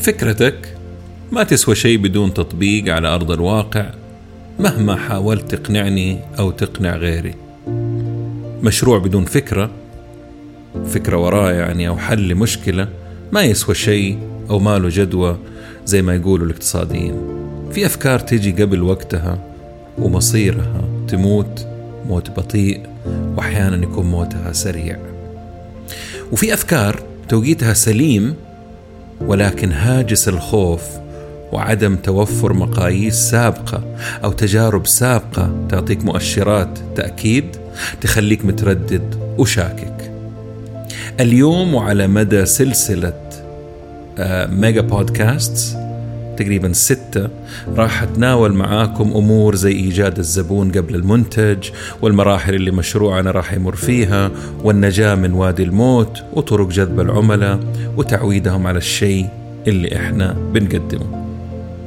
فكرتك ما تسوى شيء بدون تطبيق على أرض الواقع مهما حاولت تقنعني أو تقنع غيري. مشروع بدون فكرة فكرة وراه يعني أو حل لمشكلة ما يسوى شيء أو ما له جدوى زي ما يقولوا الاقتصاديين. في أفكار تيجي قبل وقتها ومصيرها تموت موت بطيء وأحيانا يكون موتها سريع. وفي أفكار توقيتها سليم ولكن هاجس الخوف وعدم توفر مقاييس سابقة أو تجارب سابقة تعطيك مؤشرات تأكيد تخليك متردد وشاكك. اليوم وعلى مدى سلسلة آه، ميجا بودكاست تقريبا ستة راح أتناول معاكم أمور زي إيجاد الزبون قبل المنتج والمراحل اللي مشروعنا راح يمر فيها والنجاة من وادي الموت وطرق جذب العملاء وتعويدهم على الشيء اللي إحنا بنقدمه.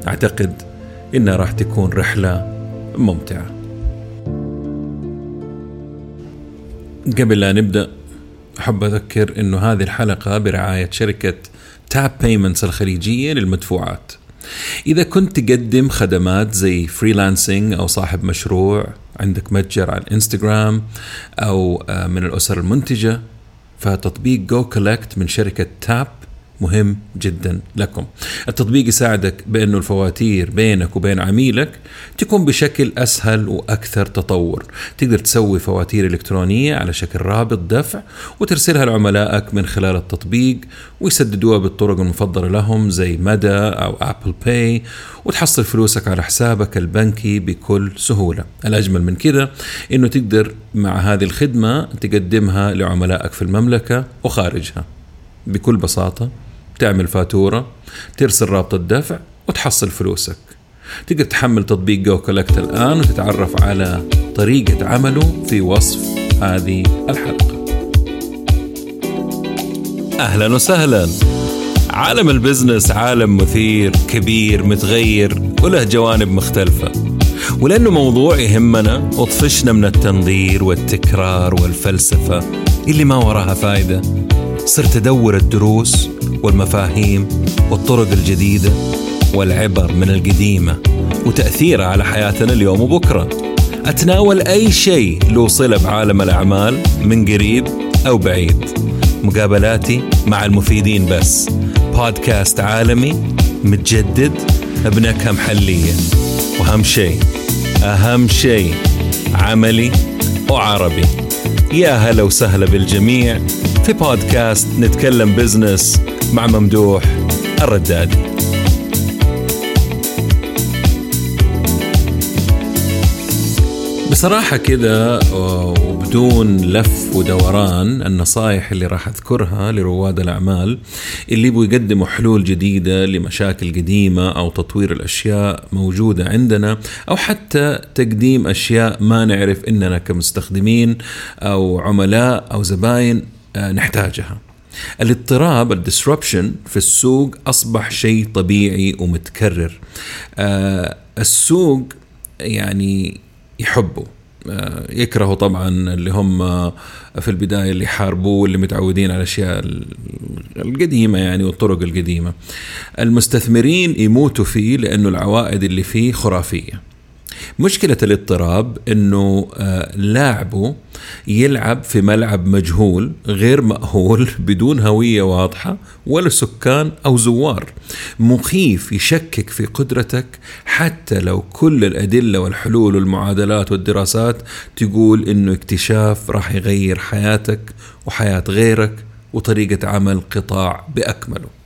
أعتقد إنها راح تكون رحلة ممتعة. قبل لا نبدأ أحب أذكر أنه هذه الحلقة برعاية شركة Tap Payments الخليجية للمدفوعات. إذا كنت تقدم خدمات زي freelancing أو صاحب مشروع عندك متجر على الانستغرام أو آه، من الأسر المنتجة فتطبيق goCollect من شركة Tap مهم جدا لكم. التطبيق يساعدك بأنه الفواتير بينك وبين عميلك تكون بشكل أسهل وأكثر تطور. تقدر تسوي فواتير إلكترونية على شكل رابط دفع وترسلها لعملائك من خلال التطبيق ويسددوها بالطرق المفضلة لهم زي مدى أو Apple Pay وتحصل فلوسك على حسابك البنكي بكل سهولة. الأجمل من كذا أنه تقدر مع هذه الخدمة تقدمها لعملائك في المملكة وخارجها بكل بساطة. تعمل فاتورة ترسل رابط الدفع وتحصل فلوسك. تقدر تحمل تطبيق جو كولكت الآن وتتعرف على طريقة عمله في وصف هذه الحلقة. أهلا وسهلا. عالم البزنس عالم مثير كبير متغير وله جوانب مختلفة. ولأنه موضوع يهمنا وطفشنا من التنظير والتكرار والفلسفة اللي ما وراها فايدة. صرت أدور الدروس والمفاهيم والطرق الجديدة والعبر من القديمة وتأثيرها على حياتنا اليوم وبكرة. أتناول أي شيء له صلة بعالم الأعمال من قريب أو بعيد. مقابلاتي مع المفيدين بس. بودكاست عالمي متجدد بنكهة محلية. وأهم شيء أهم شيء عملي وعربي. يا هلا وسهلا بالجميع. في بودكاست نتكلم بزنس مع ممدوح الردادي بصراحة كذا وبدون لف ودوران النصائح اللي راح أذكرها لرواد الأعمال اللي يبغوا يقدموا حلول جديدة لمشاكل قديمة أو تطوير الأشياء موجودة عندنا أو حتى تقديم أشياء ما نعرف إننا كمستخدمين أو عملاء أو زباين آه، نحتاجها. الاضطراب الديسربشن في السوق أصبح شيء طبيعي ومتكرر. آه السوق يعني يحبه. آه يكرهوا طبعا اللي هم في البداية اللي يحاربوه واللي متعودين على الأشياء القديمة يعني والطرق القديمة. المستثمرين يموتوا فيه لأنه العوائد اللي فيه خرافية. مشكلة الاضطراب إنه آه، لاعبه يلعب في ملعب مجهول غير مأهول بدون هوية واضحة ولا سكان أو زوار. مخيف يشكك في قدرتك حتى لو كل الأدلة والحلول والمعادلات والدراسات تقول إنه اكتشاف راح يغير حياتك وحياة غيرك وطريقة عمل قطاع بأكمله.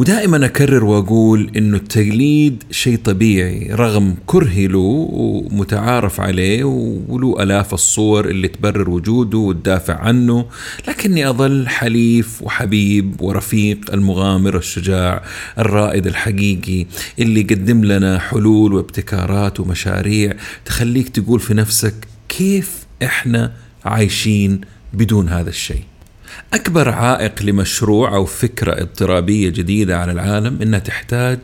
ودائما أكرر وأقول إنه التقليد شيء طبيعي رغم كرهي له ومتعارف عليه وله آلاف الصور اللي تبرر وجوده وتدافع عنه لكني أظل حليف وحبيب ورفيق المغامر الشجاع الرائد الحقيقي اللي يقدم لنا حلول وابتكارات ومشاريع تخليك تقول في نفسك كيف إحنا عايشين بدون هذا الشيء. أكبر عائق لمشروع أو فكرة اضطرابية جديدة على العالم إنها تحتاج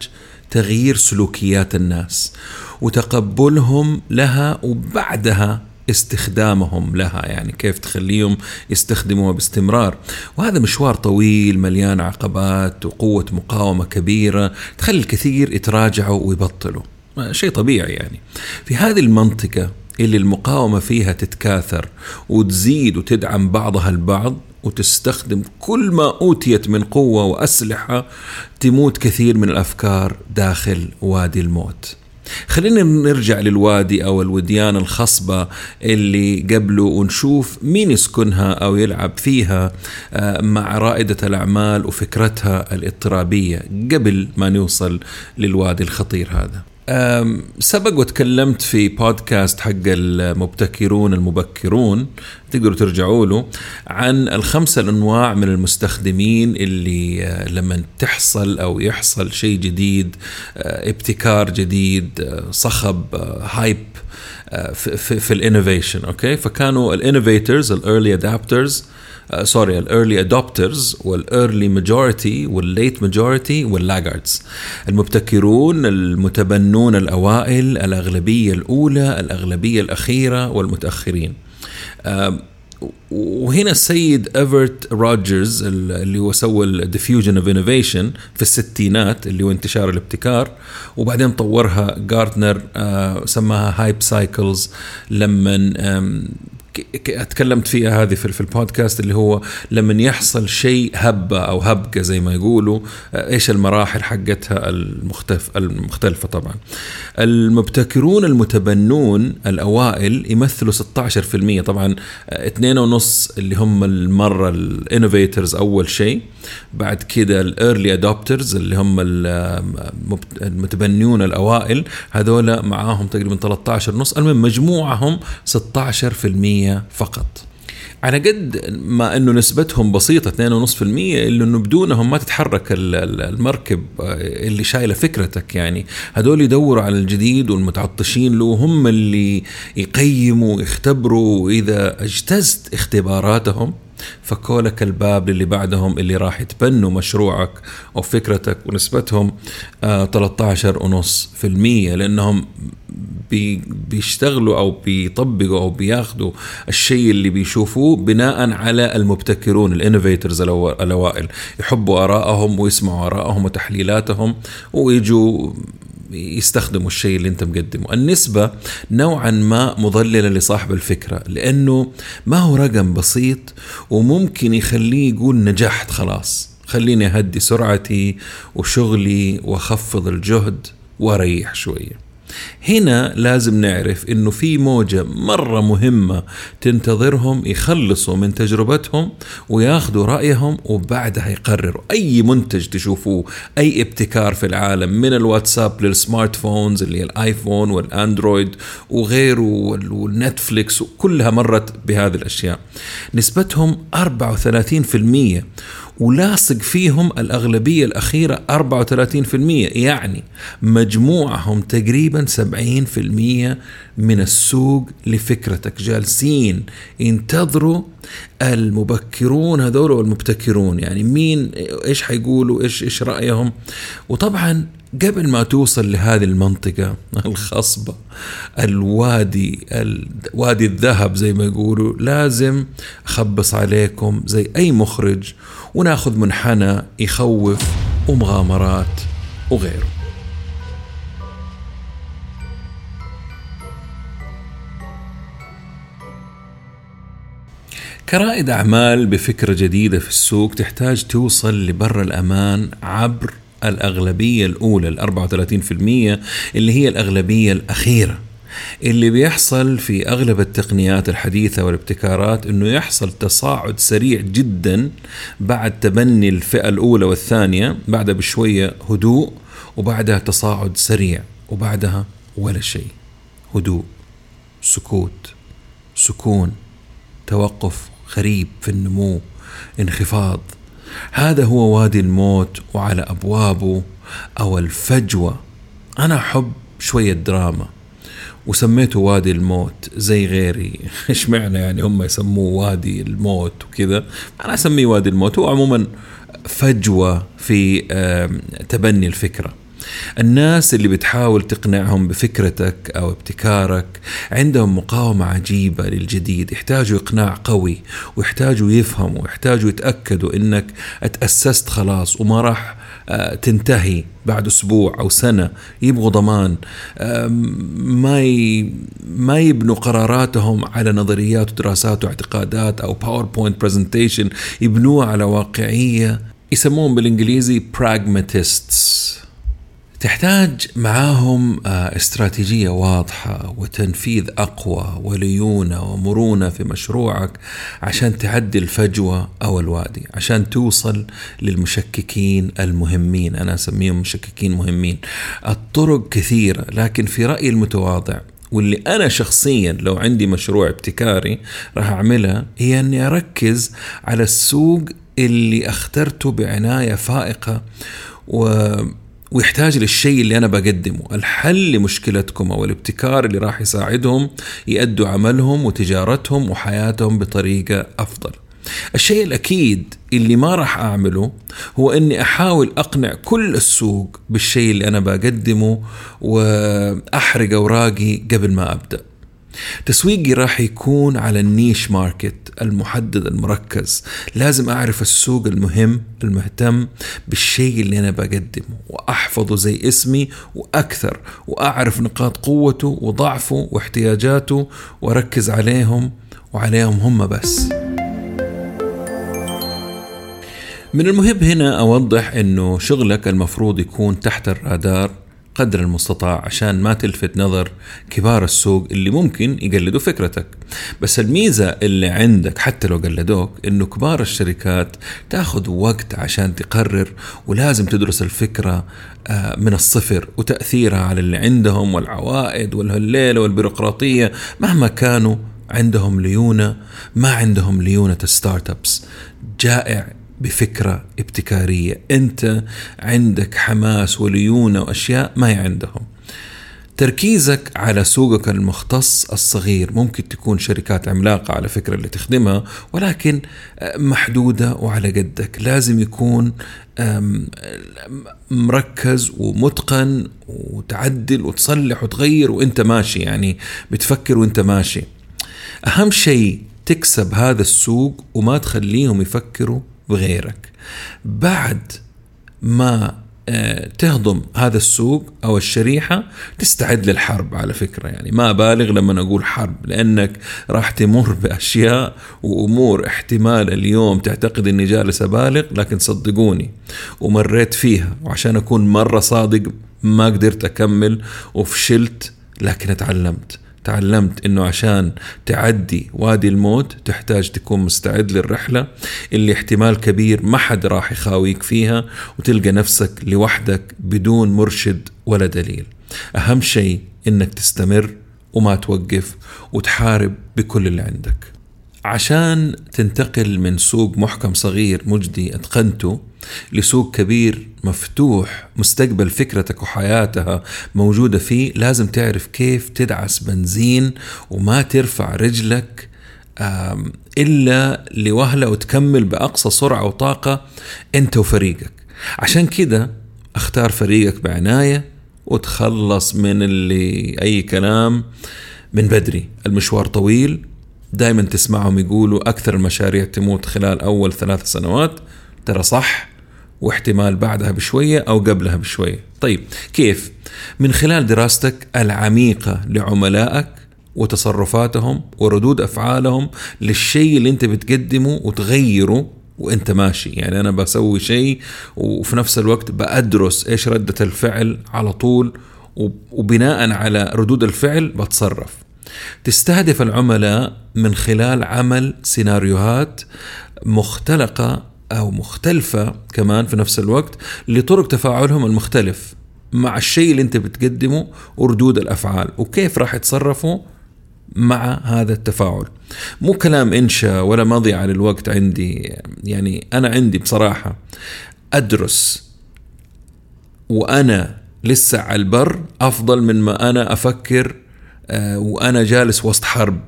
تغيير سلوكيات الناس وتقبلهم لها وبعدها استخدامهم لها يعني كيف تخليهم يستخدموها باستمرار. وهذا مشوار طويل مليان عقبات وقوة مقاومة كبيرة تخلي الكثير يتراجعوا ويبطلوا. شيء طبيعي يعني. في هذه المنطقة اللي المقاومة فيها تتكاثر وتزيد وتدعم بعضها البعض وتستخدم كل ما أوتيت من قوة وأسلحة تموت كثير من الأفكار داخل وادي الموت خلينا نرجع للوادي أو الوديان الخصبة اللي قبله ونشوف مين يسكنها أو يلعب فيها آه، مع رائدة الأعمال وفكرتها الإضطرابية قبل ما نوصل للوادي الخطير هذا. سبق وتكلمت في بودكاست حق المبتكرون المبكرون. تقدروا ترجعوا له عن الخمسة الأنواع من المستخدمين اللي آه، لما تحصل أو يحصل شيء جديد آه، ابتكار جديد آه، صخب hype في, في, في ال innovation okay؟ فكانوا ال innovators ال early adapters sorry ال early adopters وال early majority وال late majority وال laggards المبتكرون المتبنون الأوائل الأغلبية الأولى الأغلبية الأخيرة والمتأخرين. وهنا السيد إيفرت روجرز اللي هو سوى ال diffusion of innovation في الستينات اللي هو انتشار الابتكار وبعدين طورها جارتنر آه، سماها hype cycles لما اتكلمت فيها هذه في البودكاست اللي هو لما يحصل شيء هبة أو هبقه زي ما يقولوا آه، إيش المراحل حقتها المختلف المختلفة طبعا. المبتكرون المتبنون الأوائل يمثلوا 16% طبعا آه، اثنين ونص اللي هم المرة ال innovators أول شيء. بعد كده الايرلي ادوبترز اللي هم المتبنون الأوائل. هذول معاهم تقريبا 13 ونص المهم مجموعهم 16% فقط. على قد ما إنه نسبتهم بسيطة 2.5% إلا إنه بدونهم ما تتحرك المركب اللي شايلة فكرتك يعني. هذول يدوروا على الجديد والمتعطشين له هم اللي يقيموا يختبروا وإذا أجتزت اختباراتهم فكولك الباب للي بعدهم اللي راح يتبنوا مشروعك أو فكرتك ونسبتهم 13.5% آه، لأنهم بي بيشتغلوا أو بيطبقوا أو بياخذوا الشيء اللي بيشوفوه بناء على المبتكرون الإنوفيترز الأوائل. يحبوا آرائهم ويسمعوا آرائهم وتحليلاتهم ويجوا يستخدموا الشيء اللي انت مقدمه. النسبة نوعا ما مضللة لصاحب الفكرة لأنه ما هو رقم بسيط وممكن يخليه يقول نجحت خلاص. خليني أهدي سرعتي وشغلي وأخفض الجهد وأريح شوية. هنا لازم نعرف إنه في موجة مرة مهمة تنتظرهم يخلصوا من تجربتهم وياخذوا رأيهم وبعدها يقرروا. أي منتج تشوفوه أي ابتكار في العالم من الواتساب للسمارت فونز اللي هي الآيفون والأندرويد وغيره والنتفليكس كلها مرت بهذه الأشياء. نسبتهم 34% ولاصق فيهم الأغلبية الأخيرة 34% يعني مجموعهم تقريبا 70% من السوق لفكرتك. جالسين ينتظروا المبكرون هذول والمبتكرون. يعني مين إيش حيقولوا إيش إيش رأيهم؟ وطبعا قبل ما توصل لهذه المنطقة الخصبة الوادي وادي الذهب زي ما يقولوا لازم أخبص عليكم زي أي مخرج وناخذ منحنى يخوف ومغامرات وغيره. كرائد أعمال بفكرة جديدة في السوق تحتاج توصل لبر الأمان عبر الأغلبية الأولى ال 34% اللي هي الأغلبية الأخيرة. اللي بيحصل في أغلب التقنيات الحديثة والابتكارات إنه يحصل تصاعد سريع جدا بعد تبني الفئة الأولى والثانية بعدها بشوية هدوء وبعدها تصاعد سريع وبعدها ولا شيء. هدوء سكوت سكون توقف غريب في النمو انخفاض. هذا هو وادي الموت وعلى أبوابه أو الفجوة. أنا أحب شوية دراما. وسميته وادي الموت زي غيري. إيش معنى يعني هم يسموه وادي الموت وكذا؟ أنا أسميه وادي الموت. هو عموما فجوة في تبني الفكرة. الناس اللي بتحاول تقنعهم بفكرتك أو ابتكارك عندهم مقاومة عجيبة للجديد. يحتاجوا إقناع قوي ويحتاجوا يفهموا ويحتاجوا يتأكدوا إنك أتأسست خلاص وما راح تنتهي بعد أسبوع أو سنة يبغوا ضمان. ما ما يبنوا قراراتهم على نظريات ودراسات واعتقادات أو PowerPoint presentation يبنوها على واقعية يسموهم بالإنجليزي pragmatists تحتاج معاهم آه، استراتيجية واضحة وتنفيذ أقوى وليونة ومرونة في مشروعك عشان تعدي الفجوة أو الوادي عشان توصل للمشككين المهمين. أنا أسميهم مشككين مهمين. الطرق كثيرة لكن في رأيي المتواضع واللي أنا شخصيا لو عندي مشروع ابتكاري راح أعملها هي أني أركز على السوق اللي أخترته بعناية فائقة و ويحتاج للشيء اللي أنا بقدمه. الحل لمشكلتكم أو الابتكار اللي راح يساعدهم يأدوا عملهم وتجارتهم وحياتهم بطريقة أفضل. الشيء الأكيد اللي ما راح أعمله هو إني أحاول أقنع كل السوق بالشيء اللي أنا بقدمه وأحرق أوراقي قبل ما أبدأ. تسويقي راح يكون على النيش ماركت المحدد المركز. لازم أعرف السوق المهم المهتم بالشيء اللي أنا بقدمه وأحفظه زي اسمي وأكثر وأعرف نقاط قوته وضعفه واحتياجاته وأركز عليهم وعليهم هم بس. من المهم هنا أوضح أنه شغلك المفروض يكون تحت الرادار قدر المستطاع عشان ما تلفت نظر كبار السوق اللي ممكن يقلدوا فكرتك. بس الميزة اللي عندك حتى لو قلدوك إنه كبار الشركات تاخذ وقت عشان تقرر ولازم تدرس الفكرة آه، من الصفر وتأثيرها على اللي عندهم والعوائد والهليلة والبيروقراطية. مهما كانوا عندهم ليونة ما عندهم ليونة ستارت أبس. جائع بفكرة ابتكارية. أنت عندك حماس وليونة وأشياء ما هي عندهم. تركيزك على سوقك المختص الصغير. ممكن تكون شركات عملاقة على فكرة اللي تخدمها ولكن محدودة وعلى قدك. لازم يكون مركز ومتقن وتعدل وتصلح وتغير وأنت ماشي يعني بتفكر وأنت ماشي. أهم شيء تكسب هذا السوق وما تخليهم يفكروا بغيرك. بعد ما آه، تهضم هذا السوق أو الشريحة تستعد للحرب على فكرة. يعني ما بالغ لما أقول حرب لأنك راح تمر بأشياء وأمور احتمال اليوم تعتقد إني جالس أبالغ لكن صدقوني ومريت فيها. وعشان أكون مرة صادق ما قدرت أكمل وفشلت لكن اتعلمت. تعلمت إنه عشان تعدي وادي الموت تحتاج تكون مستعد للرحلة اللي احتمال كبير ما حد راح يخاويك فيها وتلقى نفسك لوحدك بدون مرشد ولا دليل. أهم شيء إنك تستمر وما توقف وتحارب بكل اللي عندك. عشان تنتقل من سوق محكم صغير مجدي أتقنته لسوق كبير مفتوح مستقبل فكرتك وحياتها موجودة فيه لازم تعرف كيف تدعس بنزين وما ترفع رجلك إلا لوهلة وتكمل بأقصى سرعة وطاقة أنت وفريقك. عشان كده اختار فريقك بعناية وتخلص من اللي أي كلام من بدري. المشوار طويل دائما تسمعهم يقولوا أكثر المشاريع تموت خلال أول ثلاث سنوات. ترى صح؟ واحتمال بعدها بشوية أو قبلها بشوية. طيب كيف؟ من خلال دراستك العميقة لعملائك وتصرفاتهم وردود أفعالهم للشيء اللي أنت بتقدمه وتغيره وأنت ماشي. يعني أنا بسوي شيء وفي نفس الوقت بأدرس إيش ردة الفعل على طول وبناء على ردود الفعل بتصرف. تستهدف العملاء من خلال عمل سيناريوهات مختلقة أو مختلفة كمان في نفس الوقت لطرق تفاعلهم المختلف مع الشيء اللي أنت بتقدمه وردود الأفعال وكيف راح يتصرفوا مع هذا التفاعل. مو كلام إنشاء ولا مضيعة للوقت عندي يعني أنا عندي بصراحة أدرس وأنا لسه على البر أفضل من ما أنا أفكر آه، وأنا جالس وسط حرب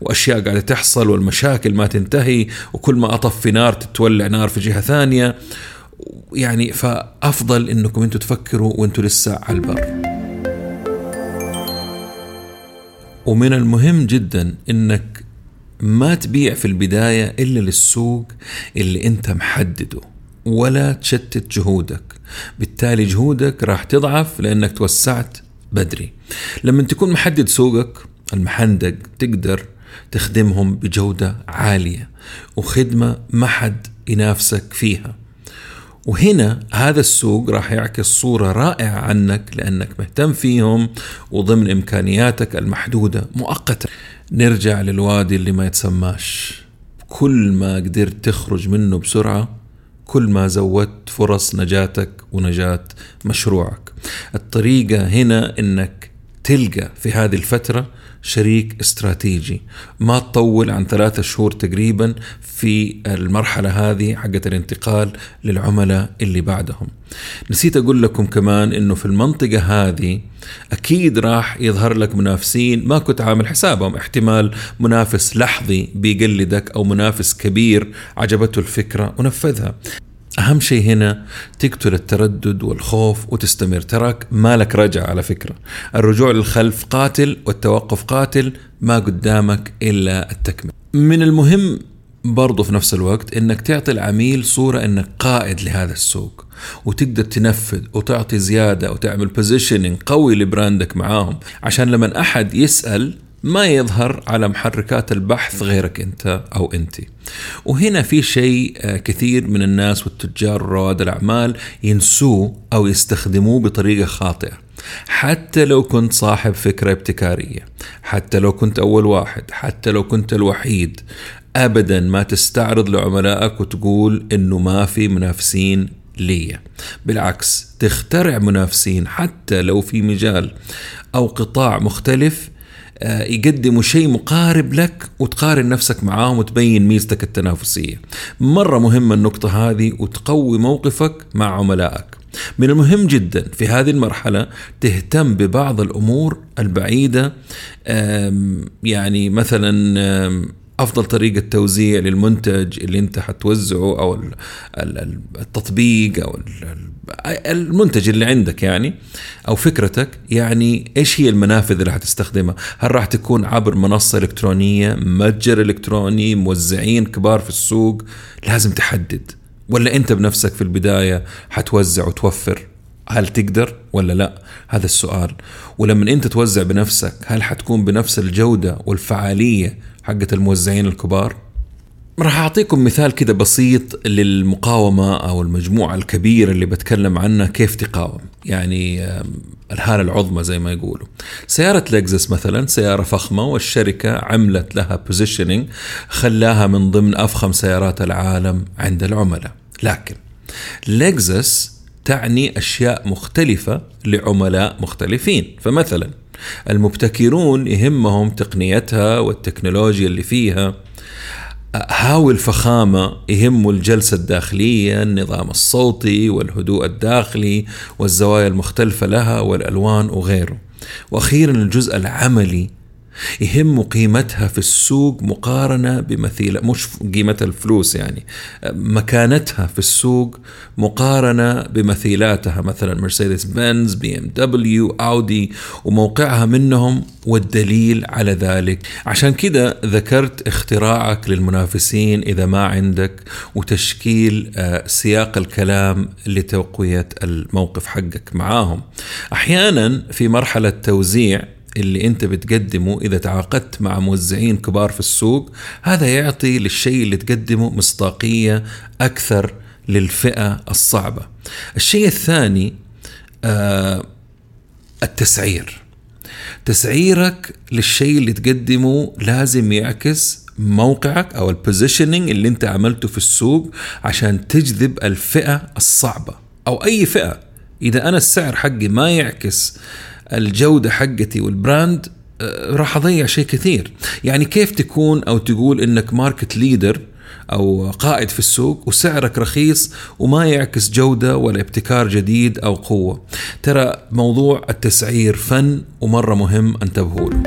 وأشياء قاعدة تحصل والمشاكل ما تنتهي وكل ما اطفي نار تتولع نار في جهة ثانية. يعني فأفضل إنكم أنتم تفكروا وأنتم لسه على البر. ومن المهم جدا إنك ما تبيع في البداية إلا للسوق اللي أنت محدده ولا تشتت جهودك. بالتالي جهودك راح تضعف لأنك توسعت بدري. لما تكون محدد سوقك المحندق تقدر تخدمهم بجودة عالية وخدمة ما حد ينافسك فيها. وهنا هذا السوق راح يعكس صورة رائعة عنك لأنك مهتم فيهم وضمن إمكانياتك المحدودة مؤقتا. نرجع للوادي اللي ما يتسماش. كل ما قدرت تخرج منه بسرعة كل ما زودت فرص نجاتك ونجاة مشروعك. الطريقة هنا إنك تلقى في هذه الفترة شريك استراتيجي. ما تطول عن ثلاثة شهور تقريبا في المرحلة هذه حقت الانتقال للعملاء اللي بعدهم. نسيت أقول لكم كمان أنه في المنطقة هذه أكيد راح يظهر لك منافسين ما كنت عامل حسابهم. احتمال منافس لحظي بيقلدك أو منافس كبير عجبته الفكرة ونفذها. أهم شيء هنا تقتل التردد والخوف وتستمر. تراك مالك رجع على فكرة. الرجوع للخلف قاتل والتوقف قاتل ما قدامك إلا التكمل من المهم برضو في نفس الوقت إنك تعطي العميل صورة إنك قائد لهذا السوق وتقدر تنفذ وتعطي زيادة وتعمل بوزيشننج قوي لبراندك معاهم عشان لما أحد يسأل ما يظهر على محركات البحث غيرك انت أو انت. وهنا في شيء آه، كثير من الناس والتجار ورواد الأعمال ينسوه أو يستخدموه بطريقة خاطئة. حتى لو كنت صاحب فكرة ابتكارية، حتى لو كنت أول واحد، حتى لو كنت الوحيد، ابدا ما تستعرض لعملائك وتقول إنه ما في منافسين لي بالعكس تخترع منافسين حتى لو في مجال أو قطاع مختلف يقدموا شيء مقارب لك وتقارن نفسك معاهم وتبين ميزتك التنافسية. مرة مهمة النقطة هذه وتقوي موقفك مع عملائك. من المهم جدا في هذه المرحلة تهتم ببعض الأمور البعيدة يعني مثلا أفضل طريقة توزيع للمنتج اللي أنت حتوزعه أو التطبيق أو المنتج اللي عندك يعني أو فكرتك يعني إيش هي المنافذ اللي حتستخدمها؟ هل راح تكون عبر منصة إلكترونية، متجر إلكتروني، موزعين كبار في السوق؟ لازم تحدد ولا أنت بنفسك في البداية حتوزع وتوفر هل تقدر ولا لا هذا السؤال ولما أنت توزع بنفسك هل حتكون بنفس الجودة والفعالية حقت الموزعين الكبار. راح أعطيكم مثال كده بسيط للمقاومة أو المجموعة الكبيرة اللي بتكلم عنها كيف تقاوم. يعني الهالة العظمى زي ما يقولوا. سيارة لكزس مثلا سيارة فخمة والشركة عملت لها بوزيشننج خلاها من ضمن أفخم سيارات العالم عند العملاء. لكن لكزس تعني أشياء مختلفة لعملاء مختلفين. فمثلا المبتكرون يهمهم تقنيتها والتكنولوجيا اللي فيها. هاوي الفخامة يهمه الجلسة الداخلية النظام الصوتي والهدوء الداخلي والزوايا المختلفة لها والألوان وغيره. وأخيرا الجزء العملي يهم قيمتها في السوق مقارنة بمثيل مش قيمتها الفلوس يعني مكانتها في السوق مقارنة بمثيلاتها مثلا مرسيدس بنز بي إم دبليو أودي وموقعها منهم والدليل على ذلك. عشان كده ذكرت اختراعك للمنافسين إذا ما عندك وتشكيل آه، سياق الكلام لتقوية الموقف حقك معاهم. أحيانا في مرحلة توزيع اللي انت بتقدمه إذا تعاقدت مع موزعين كبار في السوق هذا يعطي للشيء اللي تقدمه مصداقية أكثر للفئة الصعبة. الشيء الثاني آه التسعير. تسعيرك للشيء اللي تقدمه لازم يعكس موقعك أو ال positioning اللي انت عملته في السوق عشان تجذب الفئة الصعبة أو أي فئة إذا أنا السعر حقي ما يعكس الجودة حقتي وال brand آه، راح أضيع شيء كثير. يعني كيف تكون أو تقول إنك market leader أو قائد في السوق وسعرك رخيص وما يعكس جودة ولا ابتكار جديد أو قوة؟ ترى موضوع التسعير فن ومرة مهم انتبهوا له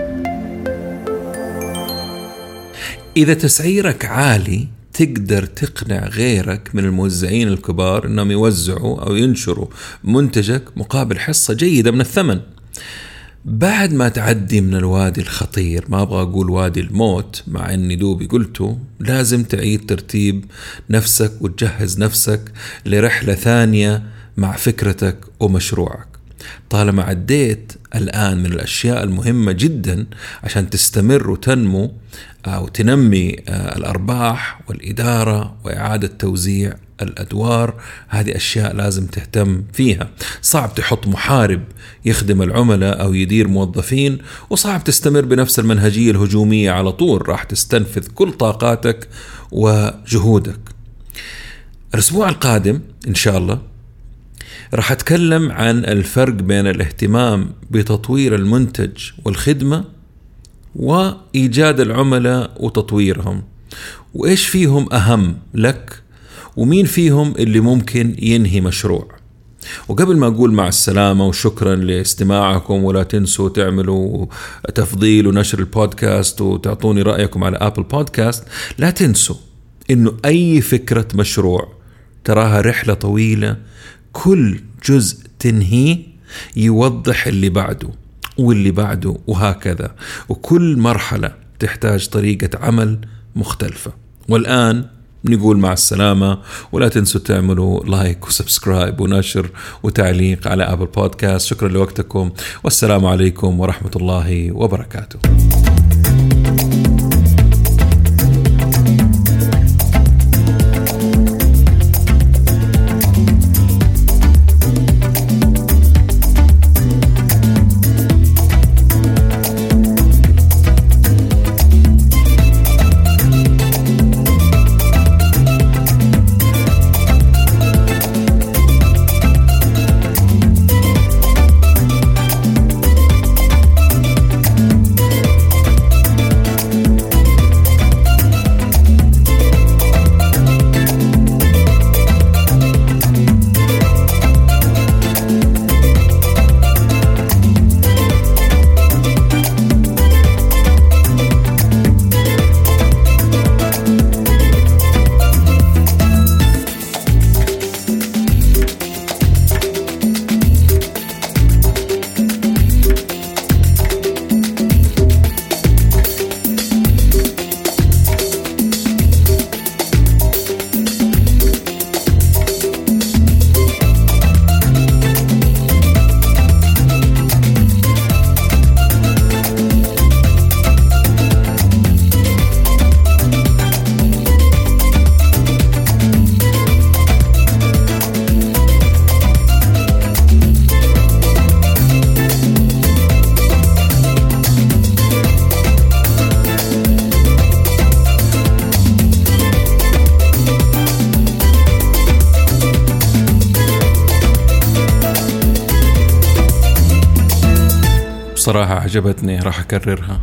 إذا تسعيرك عالي تقدر تقنع غيرك من الموزعين الكبار إنهم يوزعوا أو ينشروا منتجك مقابل حصة جيدة من الثمن. بعد ما تعدي من الوادي الخطير ما أبغى أقول وادي الموت مع إني دوبي قلته لازم تعيد ترتيب نفسك وتجهز نفسك لرحلة ثانية مع فكرتك ومشروعك. طالما عديت الآن من الأشياء المهمة جدا عشان تستمر وتنمو أو تنمي آه، الأرباح والإدارة وإعادة توزيع الأدوار هذه أشياء لازم تهتم فيها. صعب تحط محارب يخدم العملاء أو يدير موظفين وصعب تستمر بنفس المنهجية الهجومية على طول. راح تستنفذ كل طاقاتك وجهودك. الأسبوع القادم إن شاء الله راح أتكلم عن الفرق بين الاهتمام بتطوير المنتج والخدمة وإيجاد العملاء وتطويرهم. وإيش فيهم أهم لك؟ ومين فيهم اللي ممكن ينهي مشروع؟ وقبل ما أقول مع السلامة وشكرا لاستماعكم ولا تنسوا تعملوا تفضيل ونشر البودكاست وتعطوني رأيكم على Apple Podcast لا تنسوا إنه أي فكرة مشروع تراها رحلة طويلة كل جزء تنهيه يوضح اللي بعده واللي بعده وهكذا. وكل مرحلة تحتاج طريقة عمل مختلفة. والآن نقول مع السلامة ولا تنسوا تعملوا like و subscribe ونشر وتعليق على أبل بودكاست شكرا لوقتكم. والسلام عليكم ورحمة الله وبركاته. عجبتني راح أكررها.